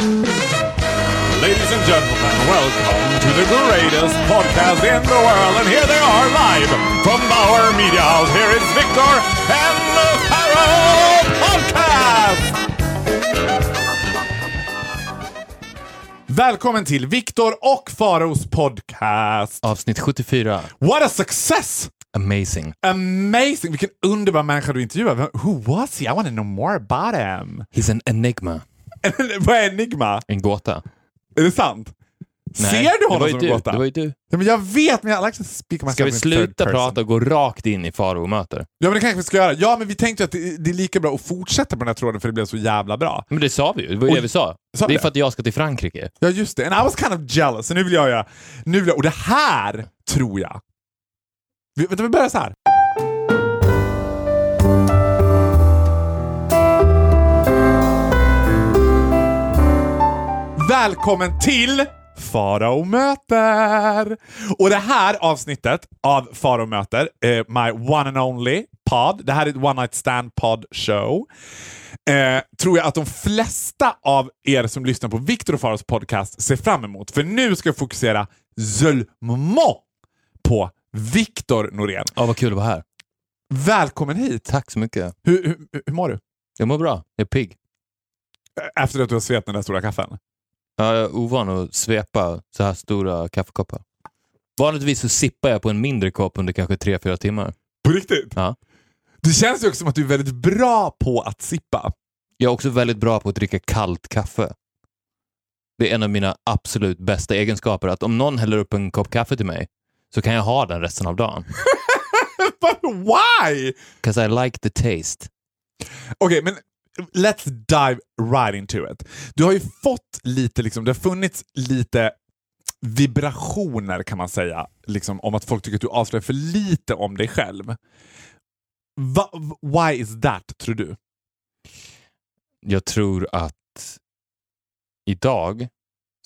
Ladies and gentlemen, welcome to the greatest podcast in the world. And here they are live from Bauer Media House. Here is Victor and the Pharaoh Podcast! Välkommen till Viktor och Faraos podcast. Avsnitt 74. What a success! Amazing. Amazing! Vilken underbar människa du intervjuade. Who was he? I want to know more about him. He's an enigma. Vad är enigma? En gåta. Är det sant? Nej, Ser du honom som en gåta? Det var ju du. Ja, men jag vet, men jag like speak myself Ska vi sluta prata och gå rakt in i Faro möter? Ja, men det kanske vi ska göra. Ja, men vi tänkte att det, det är lika bra att fortsätta på den här tråden för det blev så jävla bra. Men det sa vi ju. Det var ju Och- det vi sa. Sa Det är för att jag ska till Frankrike. Ja, just det. And I was kind of jealous. Så nu vill jag göra... Nu vill jag, och det här tror jag... Vi, vänta, vi börjar så här. Välkommen till Farao möter! Och det här avsnittet av Farao möter, eh, my one and only pod, det här är ett one night stand pod show, eh, tror jag att de flesta av er som lyssnar på Viktor och Faraos podcast ser fram emot. För nu ska jag fokusera seulement på Viktor Norén. Ja, vad kul att vara här. Välkommen hit! Tack så mycket. Hur, hur, hur mår du? Jag mår bra. Jag är pigg. Efter att du har svept den där stora kaffen? Jag är ovan att svepa så här stora kaffekoppar. Vanligtvis så sippar jag på en mindre kopp under kanske 3-4 timmar. På riktigt? Ja. Det känns ju också som att du är väldigt bra på att sippa. Jag är också väldigt bra på att dricka kallt kaffe. Det är en av mina absolut bästa egenskaper. Att om någon häller upp en kopp kaffe till mig så kan jag ha den resten av dagen. But why? Because I like the taste. Okej, men let's dive right into it. Du har ju fått lite, liksom, det har funnits lite vibrationer kan man säga, liksom, om att folk tycker att du avslöjar för lite om dig själv. Va, why is that, tror du? Jag tror att idag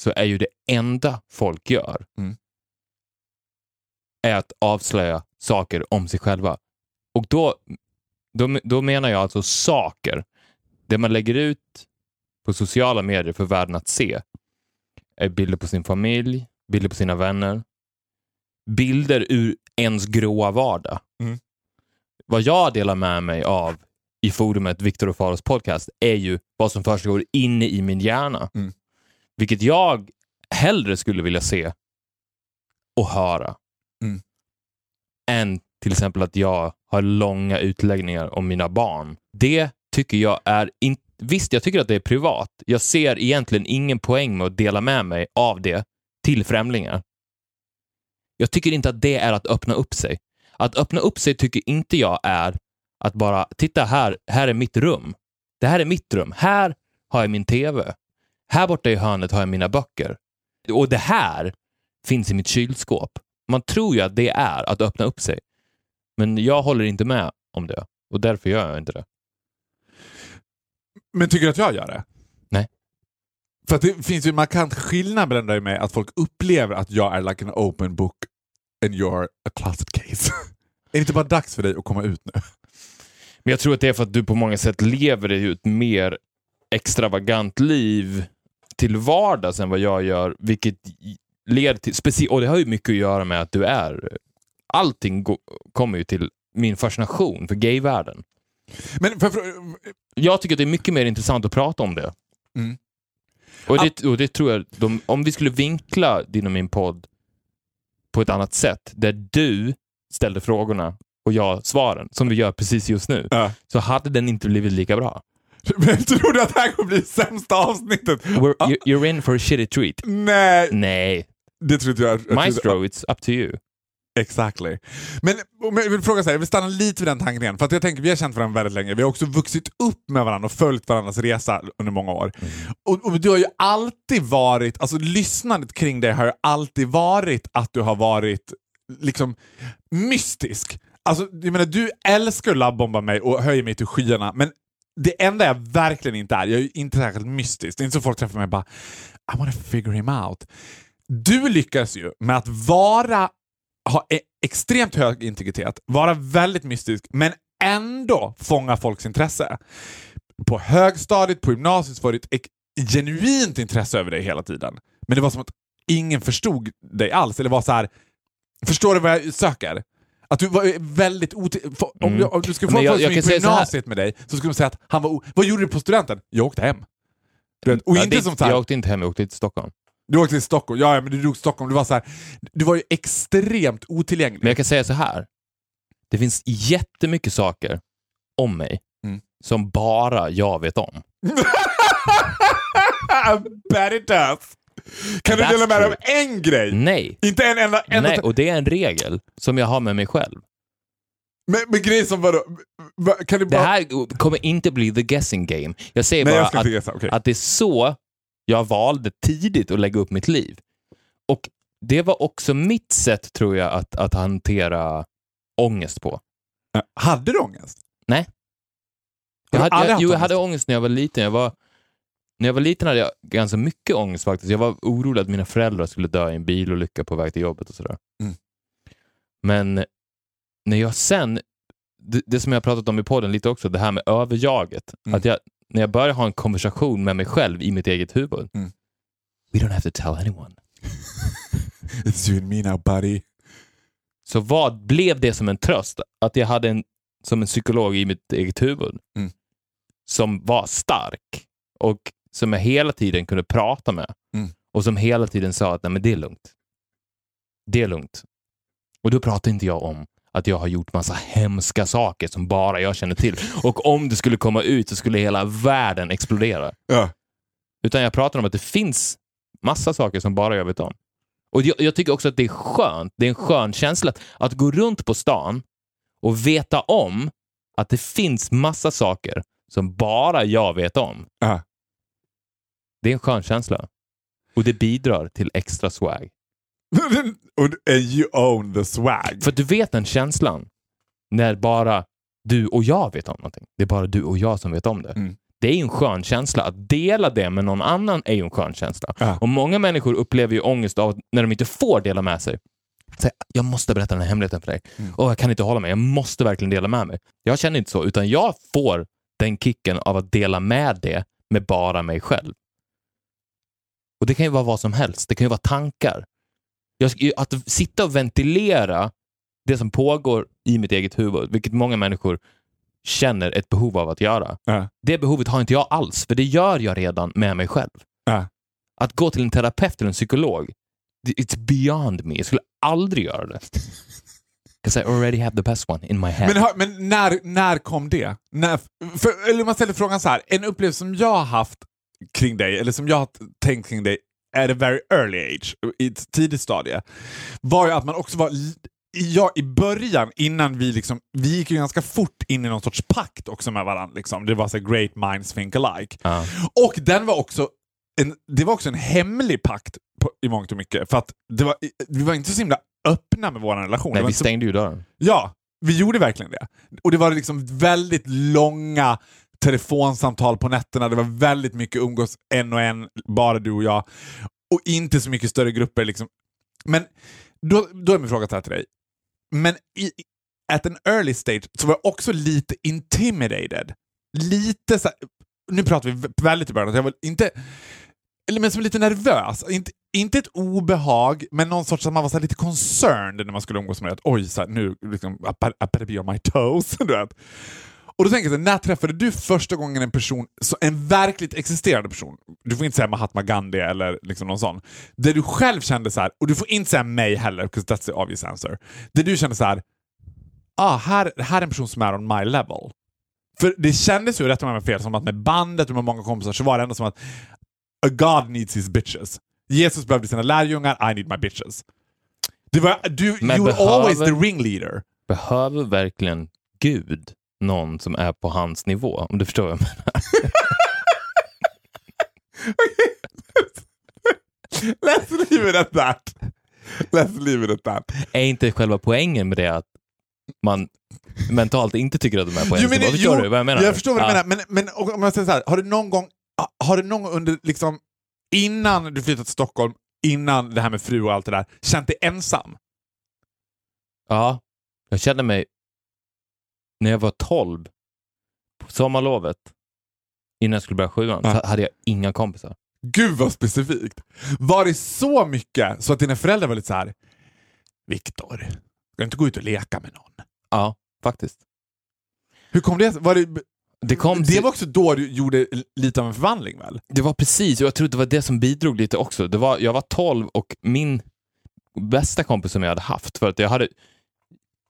så är ju det enda folk gör Mm. är att avslöja saker om sig själva. Och då, då, då menar jag alltså saker. Det man lägger ut på sociala medier för världen att se är bilder på sin familj, bilder på sina vänner, bilder ur ens gråa vardag. Mm. Vad jag delar med mig av i forumet Viktor och Faros podcast är ju vad som försiggår inne i min hjärna. Mm. Vilket jag hellre skulle vilja se och höra. Mm. Än till exempel att jag har långa utläggningar om mina barn. Det tycker jag är inte... Visst, jag tycker att det är privat. Jag ser egentligen ingen poäng med att dela med mig av det till främlingar. Jag tycker inte att det är att öppna upp sig. Att öppna upp sig tycker inte jag är att bara, titta här, här är mitt rum. Det här är mitt rum. Här har jag min TV. Här borta i hörnet har jag mina böcker. Och det här finns i mitt kylskåp. Man tror ju att det är att öppna upp sig. Men jag håller inte med om det och därför gör jag inte det. Men tycker du att jag gör det? Nej. För det finns ju en markant skillnad mellan dig och mig, att folk upplever att jag är like an open book and you're a closet case. är det inte bara dags för dig att komma ut nu? Men jag tror att det är för att du på många sätt lever ju ett mer extravagant liv till vardags än vad jag gör, vilket leder till, speci- och det har ju mycket att göra med att du är, allting kommer ju till min fascination för gayvärlden. Men för, för, Jag tycker att det är mycket mer intressant att prata om det. Mm. Och, det och det tror jag, de, om vi skulle vinkla din och min podd på ett annat sätt, där du ställde frågorna och jag svaren, som vi gör precis just nu, Ja. så hade den inte blivit lika bra. Men tror du att det här kommer bli sämsta avsnittet? We're, You're in for a shitty treat. Nej, Nej, det tror inte jag. jag Maestro, it's up to you. Exactly. Men om jag vill fråga så här, jag vill stanna lite vid den tanken igen. För att jag tänker, vi har känt varandra väldigt länge. Vi har också vuxit upp med varandra och följt varandras resa under många år. Och, och du har ju alltid varit, alltså lyssnandet kring dig har ju alltid varit att du har varit liksom mystisk. Alltså, jag menar, du älskar att labbomba mig och höjer mig till skyarna, men det enda jag verkligen inte är, jag är ju inte särskilt mystisk. Det är inte så folk träffar mig och bara I wanna figure him out. Du lyckas ju med att vara ha e- extremt hög integritet, vara väldigt mystisk, men ändå fånga folks intresse. På högstadiet, på gymnasiet var du ett genuint intresse över dig hela tiden. Men det var som att ingen förstod dig alls. Eller var så här, förstår du vad jag söker? Att du var väldigt ot... Om, Mm. du, om du skulle få en folk som gick på gymnasiet med dig så skulle de säga att han var. Vad gjorde du på studenten? Jag åkte hem. Vet, och Ja, inte det, som så här, Jag åkte inte hem, jag åkte till Stockholm. Du åkte till Stockholm, ja, ja men du drog Stockholm, du var så här, du var ju extremt otillgänglig. Men jag kan säga så här. Det finns jättemycket saker om mig Mm. som bara jag vet om. Bet it does! Kan du That's dela med dig av en grej? Nej. Inte en enda... enda Nej, och det är en regel som jag har med mig själv. Men, men grejer som vadå? Va- Kan du Det bara... här kommer inte bli the guessing game. Jag säger Nej, bara jag att. Okej. att det är så jag valde tidigt att lägga upp mitt liv. Och det var också mitt sätt, tror jag, att, att hantera ångest på. Hade du ångest? Nej. Jag hade, jag, jo, jag hade ångest när jag var liten. Jag var, när jag var liten hade jag ganska mycket ångest faktiskt. Jag var orolig att mina föräldrar skulle dö i en bilolycka på väg till jobbet och sådär. Mm. Men när jag sen, det, det som jag pratat om i podden lite också, det här med överjaget. Mm. Att jag, när jag börjar ha en konversation med mig själv i mitt eget huvud. Mm. We don't have to tell anyone. It's you and me now buddy. Så vad blev det som en tröst? Att jag hade en, som en psykolog i mitt eget huvud Mm. som var stark och som jag hela tiden kunde prata med Mm. och som hela tiden sa att Nej, men det är lugnt. Det är lugnt. Och då pratar inte jag om att jag har gjort massa hemska saker som bara jag känner till. Och om det skulle komma ut så skulle hela världen explodera. Ja. Utan jag pratar om att det finns massa saker som bara jag vet om. Och jag, jag tycker också att det är skönt. Det är en skön känsla att, att gå runt på stan och veta om att det finns massa saker som bara jag vet om. Ja. Det är en skön känsla. Och det bidrar till extra swag. and you own the swag. För du vet den känslan när bara du och jag vet om någonting. Det är bara du och jag som vet om det. Mm. Det är ju en skön känsla. Att dela det med någon annan är ju en skön känsla. Ja. Och många människor upplever ju ångest av när de inte får dela med sig. Så jag måste berätta den här hemligheten för dig. Mm. Och jag kan inte hålla mig. Jag måste verkligen dela med mig. Jag känner inte så, utan jag får den kicken av att dela med det med bara mig själv. Och det kan ju vara vad som helst. Det kan ju vara tankar. Jag, att sitta och ventilera det som pågår i mitt eget huvud, vilket många människor känner ett behov av att göra. Ja. Det behovet har inte jag alls, för det gör jag redan med mig själv. Ja. Att gå till en terapeut eller en psykolog, it's beyond me. Jag skulle aldrig göra det. Because I already have the best one in my head. Men, men när, när kom det? När, för, eller man ställer frågan så här, en upplevelse som jag har haft kring dig, eller som jag har tänkt kring dig at a very early age, i ett tidigt stadie, var ju att man också var Ja, i början, innan vi liksom, vi gick ju ganska fort in i någon sorts pakt också med varandra. Liksom. Det var så great minds think alike. Ja. Och den var också en, det var också en hemlig pakt på, i mångt och mycket. För att det var, vi var inte så himla öppna med vår relation. Nej, vi stängde ju dörren. Ja, vi gjorde verkligen det. Och det var liksom väldigt långa telefonsamtal på nätterna. Det var väldigt mycket umgås en och en, bara du och jag. Och inte så mycket större grupper. Liksom. Men då, då är min fråga så här till dig. Men i, at an early stage så var jag också lite intimidated. Lite så här, nu pratar vi väldigt i början, jag var inte, eller men som lite nervös. Inte, inte ett obehag, men någon sorts att man var så lite concerned när man skulle umgås med det. Att, Oj, så här, nu liksom, I better- be on my toes. Du vet. Och då tänker jag, när träffade du första gången en person, en verkligt existerande person, du får inte säga Mahatma Gandhi eller liksom någon sån, där du själv kände så här, och du får inte säga mig heller, because that's the obvious answer, där du kände så här, ah, här, här är en person som är on my level. För det kändes ju, rätt om jag har fel, som att med bandet och med många kompisar så var det ändå som att a God needs his bitches. Jesus behövde sina lärjungar, I need my bitches. Det var, du, Men you were always the ringleader. Behöver verkligen Gud någon som är på hans nivå? Om du förstår vad jag menar. Let's leave it at that. Let's leave it at that. Är inte själva poängen med det att man mentalt inte tycker att de är på ens nivå? Förstår jo, du vad jag menar? Jag förstår vad du menar, men, men om jag säger så här, har du någon gång, har du någon gång under, liksom, innan du flyttade till Stockholm, innan det här med fru och allt det där, känt dig ensam? Ja, jag kände mig när jag var 12 på sommarlovet innan jag skulle börja sjuan, Ja. så hade jag inga kompisar. Gud vad specifikt. Var det så mycket så att dina föräldrar var lite så här. Viktor, ska du inte gå ut och leka med någon? Ja, faktiskt. Hur kom det? Var det, Det, kom det till- var också då du gjorde lite av en förvandling väl? Det var precis, och jag tror det var det som bidrog lite också. Det var, jag var 12 och min bästa kompis som jag hade haft, för att jag hade,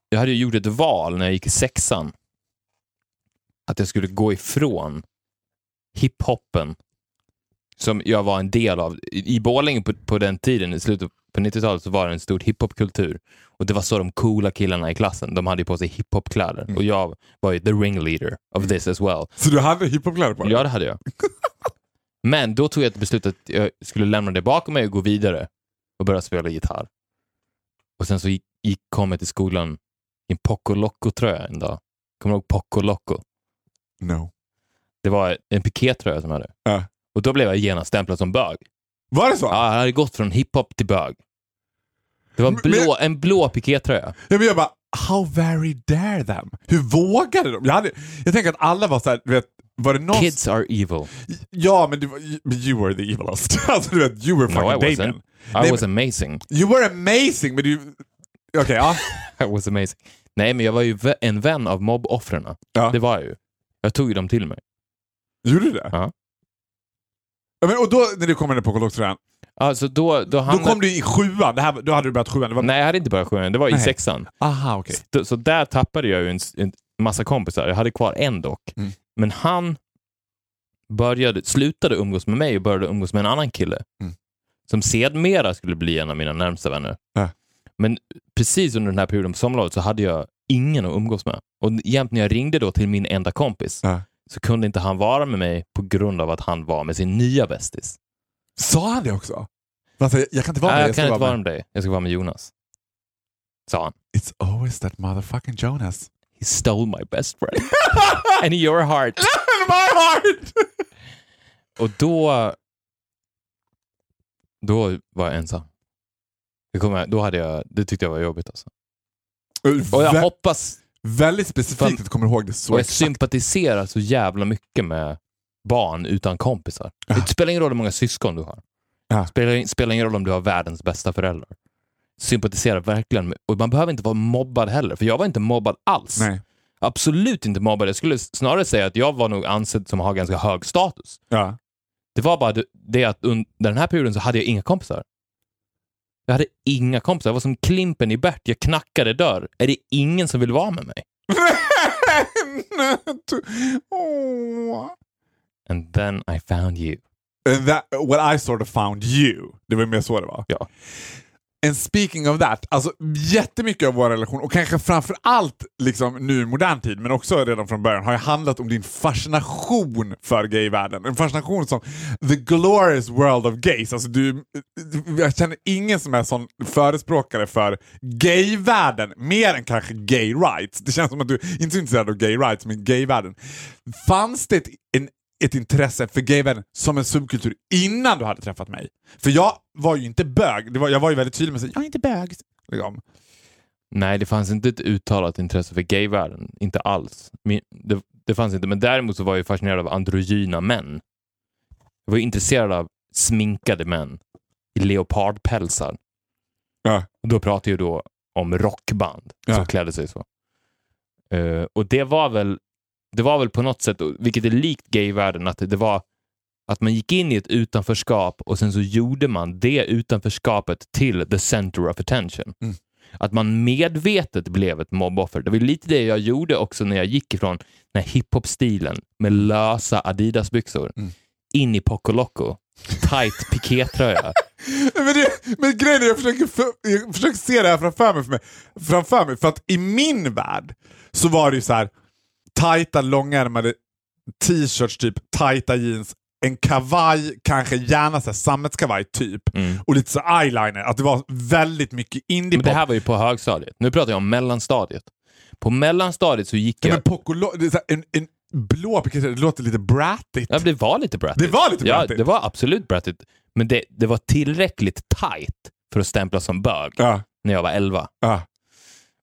jag hade gjort ett val när jag gick i sexan. Att jag skulle gå ifrån hiphopen som jag var en del av. I Borlänge på, på den tiden, i slutet på 90-talet, så var det en stor hiphopkultur. Och det var så de coola killarna i klassen, de hade ju på sig hiphopkläder. Mm. Och jag var ju the ringleader of this as well. Så du hade hiphopkläder på dig? Ja, det hade jag. Men då tog jag ett beslut att jag skulle lämna det bakom mig och gå vidare och börja spela gitarr. Och sen så gick, gick, kom jag till skolan en Poco Loco-tröja en dag. Kommer du ihåg Poco Loco? No. Det var en pikétröja som jag hade. Ja. Och då blev jag genast stämplad som bög. Var det så? Ja, jag hade gått från hiphop till bög. Det var en blå, en blå pikétröja. Ja, men jag bara, how very dare them? Hur vågade de? Jag, hade, jag tänker att alla var så här, du vet, var det någon... Kids are evil. Ja, men du, var- you were the evilest. alltså du vet, you were fucking No, I wasn't. Damien. I Nej, was amazing. You were amazing, men du... Okej, ja. I was amazing. Nej, men jag var ju en vän av mobboffren. Ja. Det var jag ju. Jag tog ju dem till mig. Gjorde du det? Ja. Ja, men, och då när du kom in på koloktröjan, Alltså då, då, då hamnade... kom du i sjuan, det här, då hade du börjat sjuan. Var... Nej, jag hade inte börjat sjunga. Det var i Nej. sexan. Aha, okej. Så, så där tappade jag ju en, en massa kompisar. Jag hade kvar en dock. Mm. Men han började, slutade umgås med mig och började umgås med en annan kille. Mm. Som sedmera skulle bli en av mina närmsta vänner. Ja. Men precis under den här perioden på sommarlovet så hade jag ingen att umgås med. Och jämt när jag ringde då till min enda kompis Ja. så kunde inte han vara med mig på grund av att han var med sin nya bästis. Sa han det också? Alltså, jag, jag kan inte vara med jag ska kan inte vara med. med dig. Jag ska vara med Jonas. Sa han. It's always that motherfucking Jonas. He stole my best friend. And your heart. My heart! Och då... Då var jag ensam. Det, kom jag, då hade jag, det tyckte jag var jobbigt. Alltså. Och jag Vä- hoppas väldigt specifikt att du kommer ihåg det så och jag exakt. sympatiserar så jävla mycket med barn utan kompisar. Ja. Det spelar ingen roll hur många syskon du har. Ja. Spelar, spelar ingen roll om du har världens bästa föräldrar. Sympatiserar verkligen med, och man behöver inte vara mobbad heller, för jag var inte mobbad alls. Nej. Absolut inte mobbad. Jag skulle snarare säga att jag var nog ansedd som har ganska hög status. Ja. Det var bara det- det att under den här perioden så hade jag inga kompisar. Jag hade inga kompisar. Jag var som Klimpen i Bert. Jag knackade dörr. Är det ingen som vill vara med mig? Åh. And then I found you. And that, what I sort of found you. Det var mer så det var. Ja. And speaking of that, alltså jättemycket av vår relation och kanske framför allt liksom, nu i modern tid, men också redan från början, har ju handlat om din fascination för gayvärlden. En fascination som the glorious world of gays. Alltså, du, jag känner ingen som är sån förespråkare för gayvärlden, mer än kanske gay rights. Det känns som att du inte är så intresserad av gay rights, men gayvärlden. Fanns det en, ett intresse för gayvärlden som en subkultur innan du hade träffat mig? För jag var ju inte bög. Var, jag var ju väldigt tydlig med att jag är inte bög. Liksom. Nej, det fanns inte ett uttalat intresse för gayvärlden. Inte alls. Min, det, det fanns inte. Men däremot så var jag fascinerad av androgyna män. Jag var intresserad av sminkade män i leopardpälsar. Ja. Och då pratar jag då om rockband Ja. som klädde sig så. Eh, och det var väl det var väl på något sätt, vilket är likt gayvärlden, att det var att man gick in i ett utanförskap och sen så gjorde man det utanförskapet till the center of attention. Mm. Att man medvetet blev ett mobboffer. Det var lite det jag gjorde också när jag gick ifrån den här hiphop-stilen med lösa Adidas-byxor Mm. in i Poco Loco, tight pikétröja. Men, det, men grejen är, jag försöker, för, jag försöker se det här framför mig, för mig, framför mig. För att i min värld så var det ju så här tajta långärmade t-shirts, typ tajta jeans, en kavaj, kanske gärna så här sammetskavaj typ. Mm. Och lite så eyeliner. Att det var väldigt mycket indie Men det här var ju på högstadiet. Nu pratar jag om mellanstadiet. På mellanstadiet så gick Ja, jag... men Poco en, en blå det låter lite brattigt. Ja, det var lite brattigt. Det var lite Ja, brattigt. det var absolut brattigt. Men det, det var tillräckligt tight för att stämpla som bög Ja, när jag var 11. ja.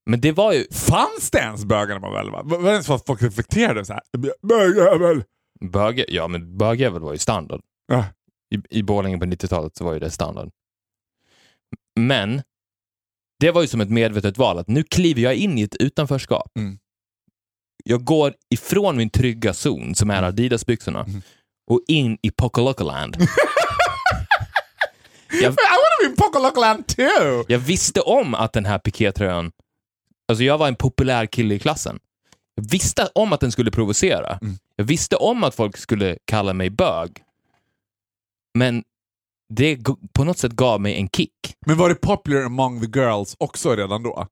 Men det var ju... Fanns det ens bögar när man var elva? Var det ens att folk reflekterade så här? Bögjävel! Böge, ja, men bögjävel var ju standard. Ja. I, I Borlänge på 90-talet så var ju det standard. Men det var ju som ett medvetet val att nu kliver jag in i ett utanförskap. Mm. Jag går ifrån min trygga zon som är Adidas-byxorna Mm. och in i Pocolocoland. jag, I wanna be in Pocolocoland too! jag visste om att den här pikétröjan, alltså jag var en populär kille i klassen. Jag visste om att den skulle provocera. Mm. Jag visste om att folk skulle kalla mig bög. Men det på något sätt gav mig en kick. Men var det popular among the girls också redan då?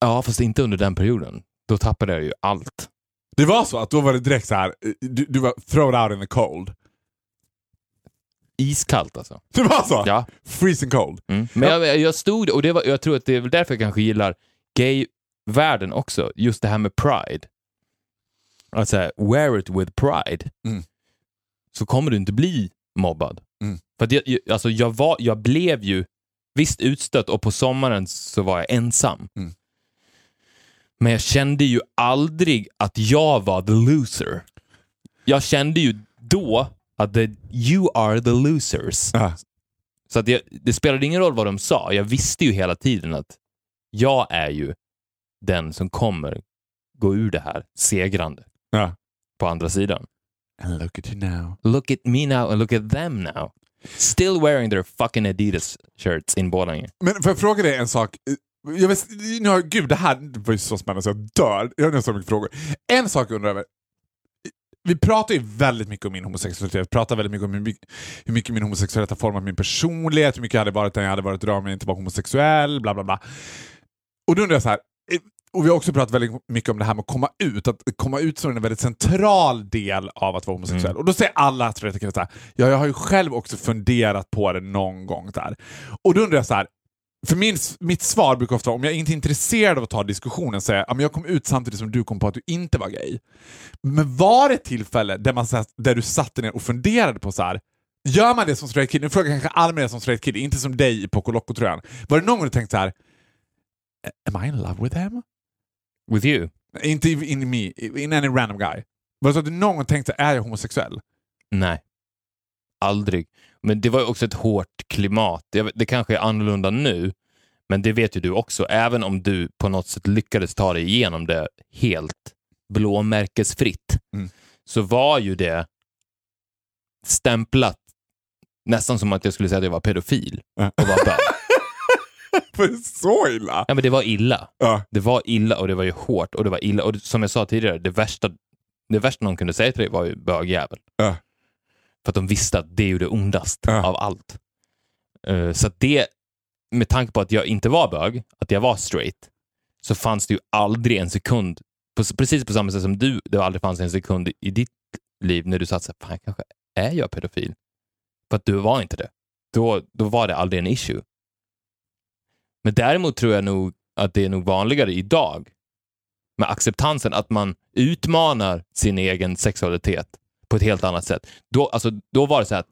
Ja, fast inte under den perioden. Då tappade jag ju allt. Det var så att då var det direkt så här. eh, du, du var thrown out in the cold. Iskallt alltså. Det var så? Ja. Freezing cold. Mm. Men jag, jag stod och det var, jag tror att det är väl därför jag kanske gillar gay-världen också. Just det här med pride. Att säga, wear it with pride. Mm. Så kommer du inte bli mobbad. Mm. För jag- alltså jag, var, jag blev ju visst utstött och på sommaren så var jag ensam. Mm. Men jag kände ju aldrig att jag var the loser. Jag kände ju då att det, you are the losers. Ja. Så att jag, det spelade ingen roll vad de sa. Jag visste ju hela tiden att jag är ju den som kommer gå ur det här segrande Ja. på andra sidan. And look at you now. Look at me now and look at them now. Still wearing their fucking Adidas shirts in Borlänge. Men får jag fråga dig en sak? Jag vet, nu har, gud, det här var ju så spännande så jag dör. Jag har så mycket frågor. En sak jag undrar över. Vi pratar ju väldigt mycket om min homosexualitet. Vi pratar väldigt mycket om hur mycket, min homosexualitet har format min personlighet, hur mycket jag hade varit när jag hade varit rör men inte var homosexuell, bla bla bla. Och då undrar jag så här. eh, Och vi har också pratat väldigt mycket om det här med att komma ut. Att komma ut som en väldigt central del av att vara homosexuell. Mm. Och då säger alla killar så här. Ja, jag har ju själv också funderat på det någon gång. Där. Och då undrar jag så här. För min, mitt svar brukar ofta vara, om jag inte är intresserad av att ta diskussionen, säga att jag kom ut samtidigt som du kom på att du inte var gay. Men var det ett tillfälle där, man, där du satte ner och funderade på så här. Gör man det som straight kid? Nu frågar jag kanske allmänt som straight kid, inte som dig i Poco Loco-tröjan. Var det någon gång du tänkte så här. Am I in love with him? With you? Inte in, in me, in any random guy. Var det så att du någon gång tänkte, är jag homosexuell? Nej. Aldrig. Men det var ju också ett hårt klimat. Det kanske är annorlunda nu, men det vet ju du också. Även om du på något sätt lyckades ta dig igenom det helt blåmärkesfritt, Mm. så var ju det stämplat nästan som att jag skulle säga att jag var pedofil Ja. och var bög. Det så illa? Ja, men det var illa. Ja. Det var illa och det var ju hårt och det var illa. Och som jag sa tidigare, det värsta, det värsta någon kunde säga till dig var ju bögjävel. Ja. För att de visste att det det ondast Ja. av allt. Eh, så det, med tanke på att jag inte var bög, att jag var straight, så fanns det ju aldrig en sekund, på, precis på samma sätt som du, det aldrig fanns en sekund i ditt liv när du satt såhär, fan kanske är jag pedofil? För att du var inte det. Då, då var det aldrig en issue. Men däremot tror jag nog att det är nog vanligare idag med acceptansen att man utmanar sin egen sexualitet på ett helt annat sätt. Då, alltså, då var det så här att,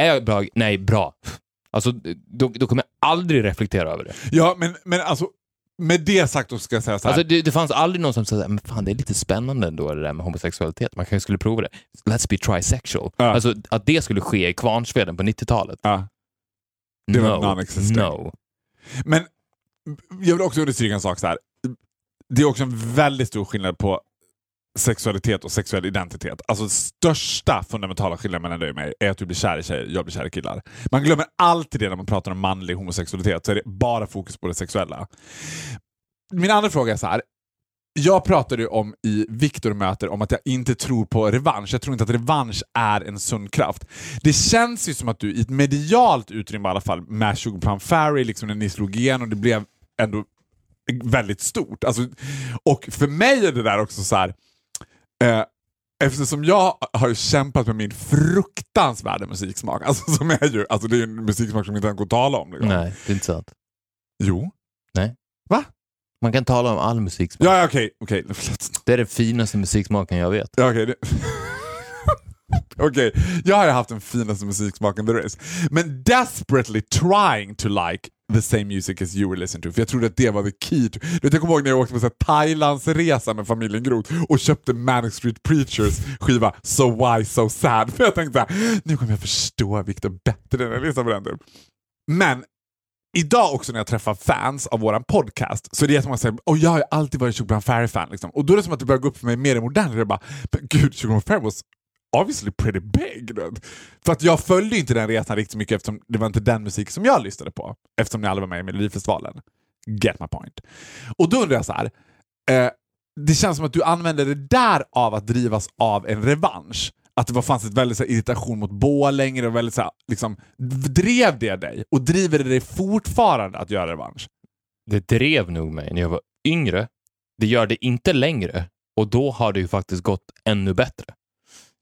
är jag bra? Nej, bra. Alltså, då, då kommer jag aldrig reflektera över det. Ja, men, men alltså med det sagt då ska jag säga så här. Alltså, det, det fanns aldrig någon som sa men fan det är lite spännande ändå det där med homosexualitet. Man kanske skulle prova det. Let's be trisexual. Ja. Alltså att det skulle ske i Kvarnsveden på 90-talet. ja. Det var no. non-existent. No. Men jag vill också understryka en sak så här. Det är också en väldigt stor skillnad på sexualitet och sexuell identitet. Alltså största fundamentala skillnaden mellan dig och mig är att du blir kär i tjejer, jag blir kär i killar. Man glömmer alltid det när man pratar om manlig homosexualitet, så är det bara fokus på det sexuella. Min andra fråga är så här. Jag pratade ju om i Viktor möter om att jag inte tror på revansch. Jag tror inte att revansch är en sund kraft. Det känns ju som att du i ett medialt utrymme i alla fall med Sugar Plum Fairy, liksom när ni slog igenom, det blev ändå väldigt stort. Alltså, och för mig är det där också så här. Eh, eftersom jag har kämpat med min fruktansvärda musiksmak, alltså, som är ju, alltså, det är en musiksmak som inte ens går att tala om. Liksom. Nej, det är inte sant. Jo. Man kan tala om all musiksmak. Ja, okej. okej. Förlåt. Det är den finaste musiksmaken jag vet. Ja, okej. det- Okej, jag har ju haft den finaste musiksmaken there is. Men desperately trying to like the same music as you were listening to. För jag trodde att det var the key. To, du vet, jag kommer ihåg när jag åkte på så här Thailandsresa med familjen Groth och köpte Manic Street Preachers skiva So Why So Sad. För jag tänkte såhär, nu kommer jag förstå Victor bättre när jag lyssnar på den. Typ. Men idag också när jag träffar fans av våran podcast så är det jättemånga som säger oh, jag har alltid varit Sugar Fairy-fan. Liksom. Och då är det som att det börjar gå upp för mig mer i modern jag bara, gud, Fairy was obviously pretty big. Dude. För att jag följde inte den resan riktigt mycket eftersom det var inte den musik som jag lyssnade på. Eftersom ni alla var med i Melodifestivalen. Get my point. Och då undrar jag så här. Eh, det känns som att du använder det där av att drivas av en revansch. Att det var, fanns ett väldigt så här, irritation mot Borlänge och väldigt så här, liksom, drev det dig? Och driver det dig fortfarande att göra revansch? Det drev nog mig när jag var yngre. Det gör det inte längre och då har det ju faktiskt gått ännu bättre.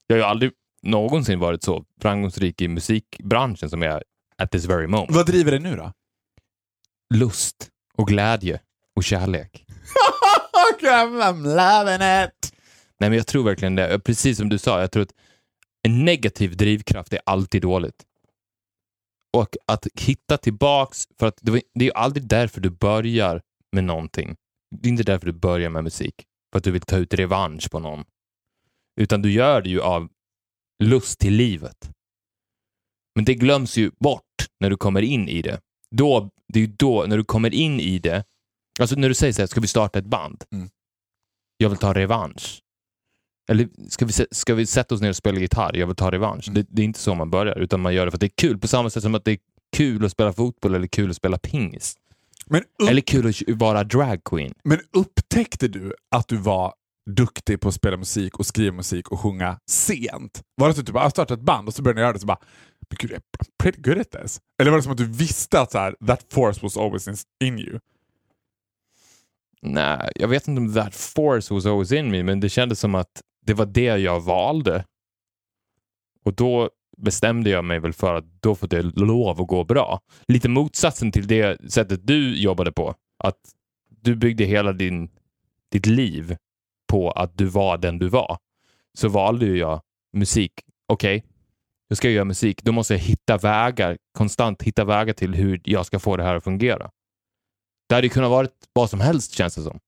Jag har ju aldrig någonsin varit så framgångsrik i musikbranschen som jag är at this very moment. Vad driver det nu då? Lust och glädje och kärlek. I'm loving it! Nej, men jag tror verkligen det. Precis som du sa, jag tror att en negativ drivkraft är alltid dåligt. Och att hitta tillbaks, för att det, är ju aldrig därför du börjar med någonting. Det är inte därför du börjar med musik, för att du vill ta ut revansch på någon. Utan du gör det ju av lust till livet. Men det glöms ju bort när du kommer in i det. Då, det är ju då, när du kommer in i det, alltså när du säger så här, ska vi starta ett band? Mm. Jag vill ta revansch. Eller ska vi, ska vi sätta oss ner och spela gitarr? Jag vill ta revansch. Mm. Det, det, är inte så man börjar, utan man gör det för att det är kul. På samma sätt som att det är kul att spela fotboll eller kul att spela pingis. Upp, Eller kul att vara drag queen. men upptäckte du att du var duktig på att spela musik och skriva musik och sjunga sent? Var det så att du typ bara startade ett band och så började ni göra det och så bara men gud, I'm pretty good at this. Eller var det som att du visste att så här, that force was always in, in you? Nej, jag vet inte om that force was always in me, men det kändes som att det var det jag valde. Och då bestämde jag mig väl för att då får det lov att gå bra. Lite motsatsen till det sättet du jobbade på. Att du byggde hela din, ditt liv på att du var den du var. Så valde ju jag musik. Okej, okay, då ska jag göra musik. Då måste jag hitta vägar, konstant hitta vägar till hur jag ska få det här att fungera. Det hade kunnat vara vad som helst känns det som.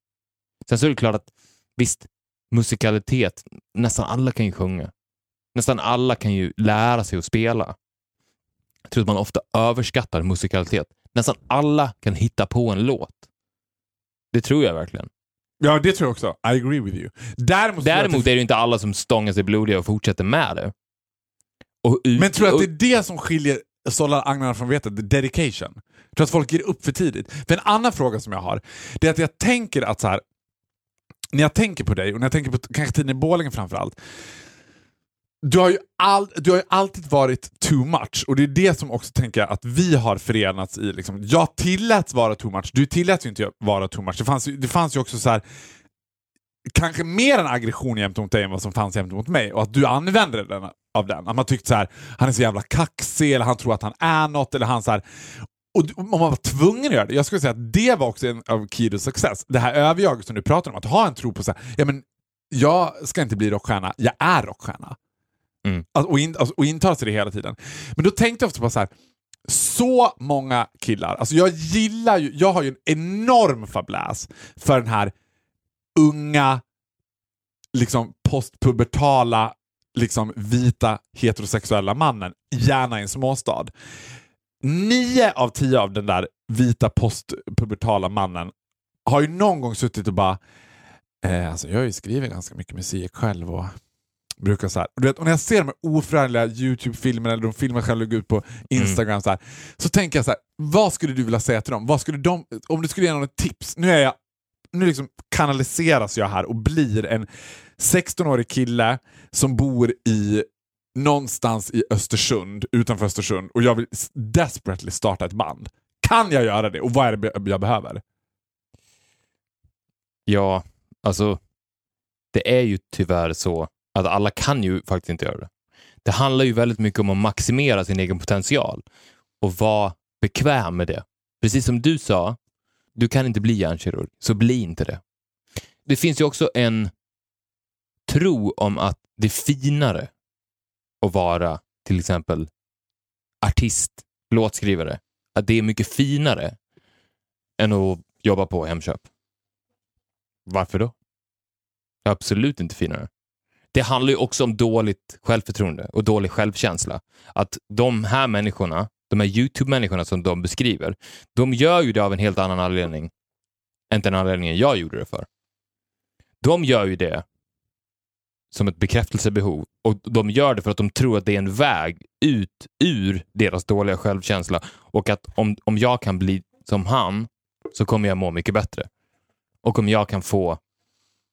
Sen så är det klart att visst, musikalitet, nästan alla kan ju sjunga. Nästan alla kan ju lära sig att spela. Jag tror att man ofta överskattar musikalitet. Nästan alla kan hitta på en låt. Det tror jag verkligen. Ja, det tror jag också. I agree with you. Däremot, Däremot är det inte alla som stångar sig blodiga och fortsätter med det. Ut, Men tror du att det är det som skiljer sållar agnarna från vetet? Dedication. Jag tror att folk ger upp för tidigt. För en annan fråga som jag har, det är att jag tänker att så här, när jag tänker på dig, och när jag tänker på kanske tiden i Borlänge framförallt, du har, ju all, du har ju alltid varit too much och det är det som också tänker jag att vi har förenats i. Liksom. Jag tilläts vara too much, du tilläts ju inte vara too much. Det fanns, det fanns ju också så här, kanske mer en aggression gentemot dig än vad som fanns gentemot mig och att du använde den av den. Att man tyckte så här, han är så jävla kaxig eller han tror att han är något eller han så här, och man var tvungen att göra det. Jag skulle säga att det var också en av Kidos success. Det här överjaget som du pratar om, att ha en tro på så här, ja men jag ska inte bli rockstjärna, jag är rockstjärna. Mm. Alltså, och, in, alltså, och inta sig det hela tiden. Men då tänkte jag ofta på så här, så många killar, alltså jag gillar ju, jag har ju en enorm fabläs för den här unga, liksom postpubertala, liksom vita heterosexuella mannen, gärna i en småstad. Nio av tio av den där vita postpubertala mannen har ju någon gång suttit och bara eh, alltså jag har ju skrivit ganska mycket musik själv och brukar så här. Du vet, och när jag ser de här oförargliga YouTube-filmerna eller de filmer själv lägger ut på Instagram mm. så, här, så tänker jag så här, vad skulle du vilja säga till dem? Vad skulle de, om du skulle ge någon ett tips? Nu är jag nu liksom kanaliseras jag här och blir en 16-årig kille som bor i någonstans i Östersund, utanför Östersund och jag vill desperately starta ett band. Kan jag göra det och vad är det jag behöver? Ja, alltså det är ju tyvärr så att alla kan ju faktiskt inte göra det. Det handlar ju väldigt mycket om att maximera sin egen potential och vara bekväm med det. Precis som du sa, du kan inte bli hjärnkirurg, så bli inte det. Det finns ju också en tro om att det är finare att vara till exempel artist, låtskrivare, att det är mycket finare än att jobba på Hemköp. Varför då? Det är absolut inte finare. Det handlar ju också om dåligt självförtroende och dålig självkänsla. Att de här människorna, de här YouTube-människorna som de beskriver, de gör ju det av en helt annan anledning än den anledningen jag gjorde det för. De gör ju det som ett bekräftelsebehov och de gör det för att de tror att det är en väg ut ur deras dåliga självkänsla och att om, om jag kan bli som han så kommer jag må mycket bättre. Och om jag kan få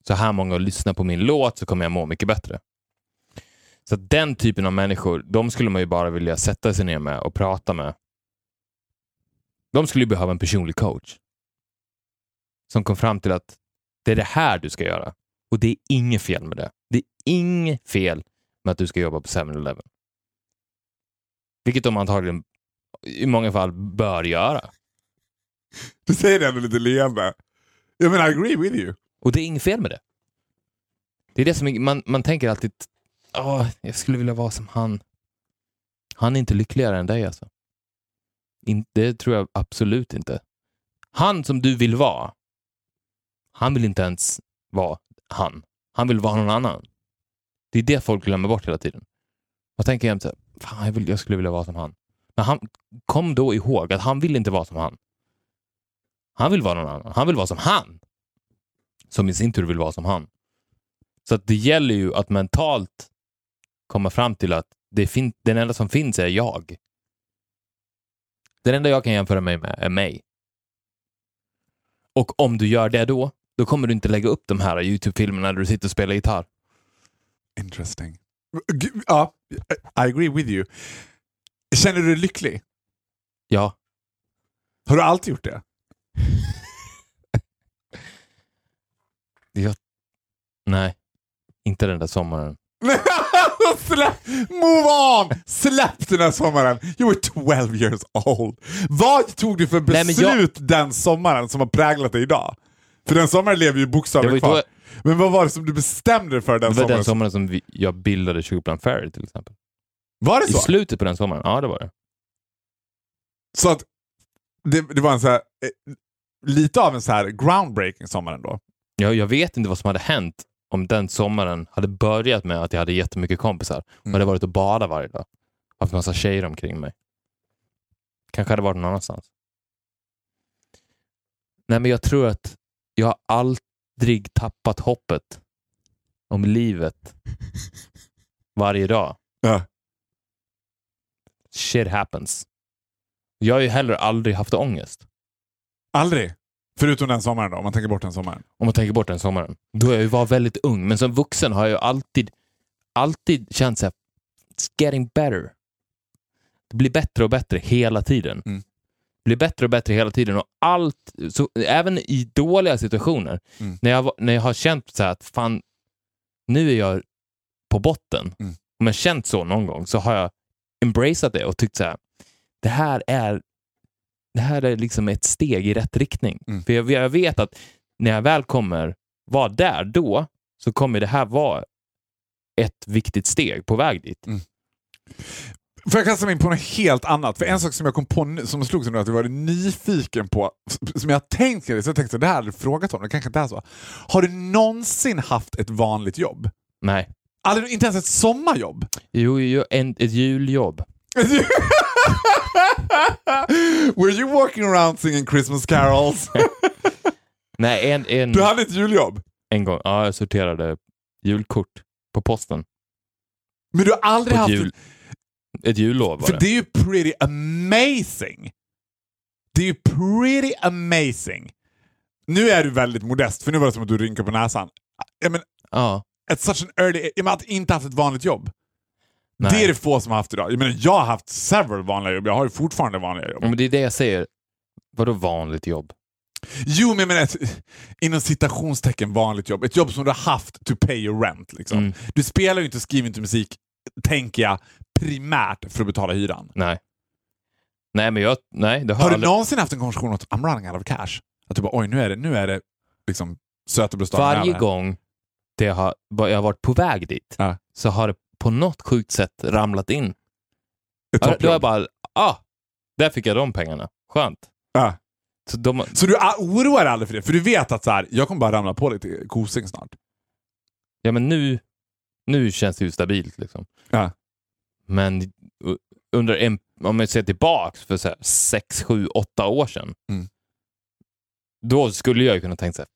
så här många att lyssna på min låt så kommer jag må mycket bättre. Så den typen av människor, de skulle man ju bara vilja sätta sig ner med och prata med. De skulle ju behöva en personlig coach. Som kom fram till att det är det här du ska göra. Och det är inget fel med det. Det är inget fel med att du ska jobba på 7-Eleven. Vilket de antagligen i många fall bör göra. Du säger det ändå lite leende. Jag menar, I agree with you. Och det är inget fel med det. Det är det som är, man, man tänker alltid, åh, jag skulle vilja vara som han. Han är inte lyckligare än dig alltså. In, det tror jag absolut inte. Han som du vill vara, han vill inte ens vara han. Han vill vara någon annan. Det är det folk glömmer bort hela tiden. Man tänker jämt så här, fan, jag, vill, jag skulle vilja vara som han. Men han, kom då ihåg att han vill inte vara som han. Han vill vara någon annan. Han vill vara som han. Som i sin tur vill vara som han. Så det gäller ju att mentalt komma fram till att det fin- den enda som finns är jag. Den enda jag kan jämföra mig med är mig. Och om du gör det då, då kommer du inte lägga upp de här YouTube-filmerna där du sitter och spelar gitarr. Interesting. Ja, I agree with you. Känner du dig lycklig? Ja, Har du alltid gjort det? jag... Nej, inte den där sommaren. Move on! Släpp den här sommaren! You were 12 years old. Vad tog du för Nej, men beslut den sommaren som har präglat dig idag? För den sommaren lever ju ju kvar. då, Men vad var det som du bestämde dig för den det var sommaren? den sommaren som vi, jag bildade Sugarplan Fairy till exempel. Var det I så? slutet på den sommaren, ja det var det. Så att det, det var en så här, eh, lite av en så här groundbreaking sommar ändå. Jag, jag vet inte vad som hade hänt om den sommaren hade börjat med att jag hade jättemycket kompisar och Mm. hade varit och badat varje dag. Haft massa tjejer omkring mig. Kanske hade varit någon annanstans. Nej, men jag tror att jag har aldrig tappat hoppet om livet varje dag. Ja. Shit happens. Jag har ju heller aldrig haft ångest. Aldrig. Förutom den sommaren då, om man tänker bort den sommaren. Om man tänker bort den sommaren. Då jag ju var väldigt ung, men som vuxen har jag ju alltid, alltid känt såhär, it's getting better. Det blir bättre och bättre hela tiden. Mm. Det blir bättre och bättre hela tiden och allt, så, även i dåliga situationer, Mm. när, jag, när jag har känt så här att fan, nu är jag på botten, Mm. om jag känt så någon gång, så har jag embraceat det och tyckt så här, det här är det här är liksom ett steg i rätt riktning. Mm. För jag, jag vet att när jag väl kommer vara där då, så kommer det här vara ett viktigt steg på väg dit. Får jag kasta mig in på något helt annat? För en sak som jag kom på nu, som slog sig nu, att jag var nyfiken på, som jag tänkt så jag tänkte det här hade du frågat om, det kanske inte är så. Har du någonsin haft ett vanligt jobb? Nej. Aldrig, inte ens ett sommarjobb? Jo, jo en, ett juljobb. Were you walking around singing Christmas carols? Nej, en, en, Du hade ett juljobb? en gång. Ja, jag sorterade julkort på posten. Men du har aldrig På haft ett, jul, ett jullov var För det. är ju pretty amazing. Det är ju pretty amazing. Nu är du väldigt modest, för nu var det som att du rynkar på näsan. Jag men, Ja. at such an early, jag menar, att inte haft ett vanligt jobb. Nej. Det är det få som har haft idag. Jag, menar, jag har haft several vanliga jobb, jag har ju fortfarande vanliga jobb. Men det är det jag säger. Vadå vanligt jobb? Jo, men jag menar ett, inom citationstecken vanligt jobb. Ett jobb som du har haft to pay your rent. Liksom. Mm. Du spelar ju inte och skriver inte musik, tänker jag, primärt för att betala hyran. Nej. Nej, men jag... Nej, det har, Har du aldrig... någonsin haft en konversation att I'm running out of cash? Att du bara oj, nu är det, nu är det liksom sötebrödsdagen Varje över. gång det har, jag har varit på väg dit Ja. så har det på något sjukt sätt ramlat in. Ett Då har jag bara, ah, Där fick jag de pengarna. Skönt. Ja. Så de, Så du ah, oroar dig aldrig för det? För du vet att så här, jag kommer bara ramla på lite kosing snart. ja men nu, nu känns det ju stabilt liksom. Ja. Men under en, om jag ser tillbaks för så här, sex, sju, åtta år sedan. Mm. Då skulle jag ju kunna tänka så här,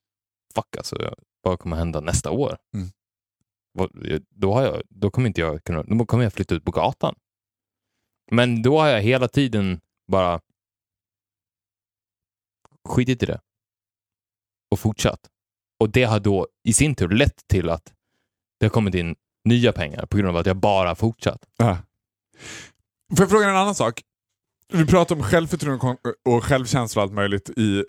fuck alltså, vad kommer hända nästa år? Mm. Eh, då, har jag, då kommer inte jag kunna, då kommer jag flytta ut på gatan. Men då har jag hela tiden bara skitit i det. Och fortsatt. Och det har då i sin tur lett till att det har kommit in nya pengar på grund av att jag bara har fortsatt. Äh. Får jag fråga en annan sak? Du pratar om självförtroende och självkänsla och allt möjligt i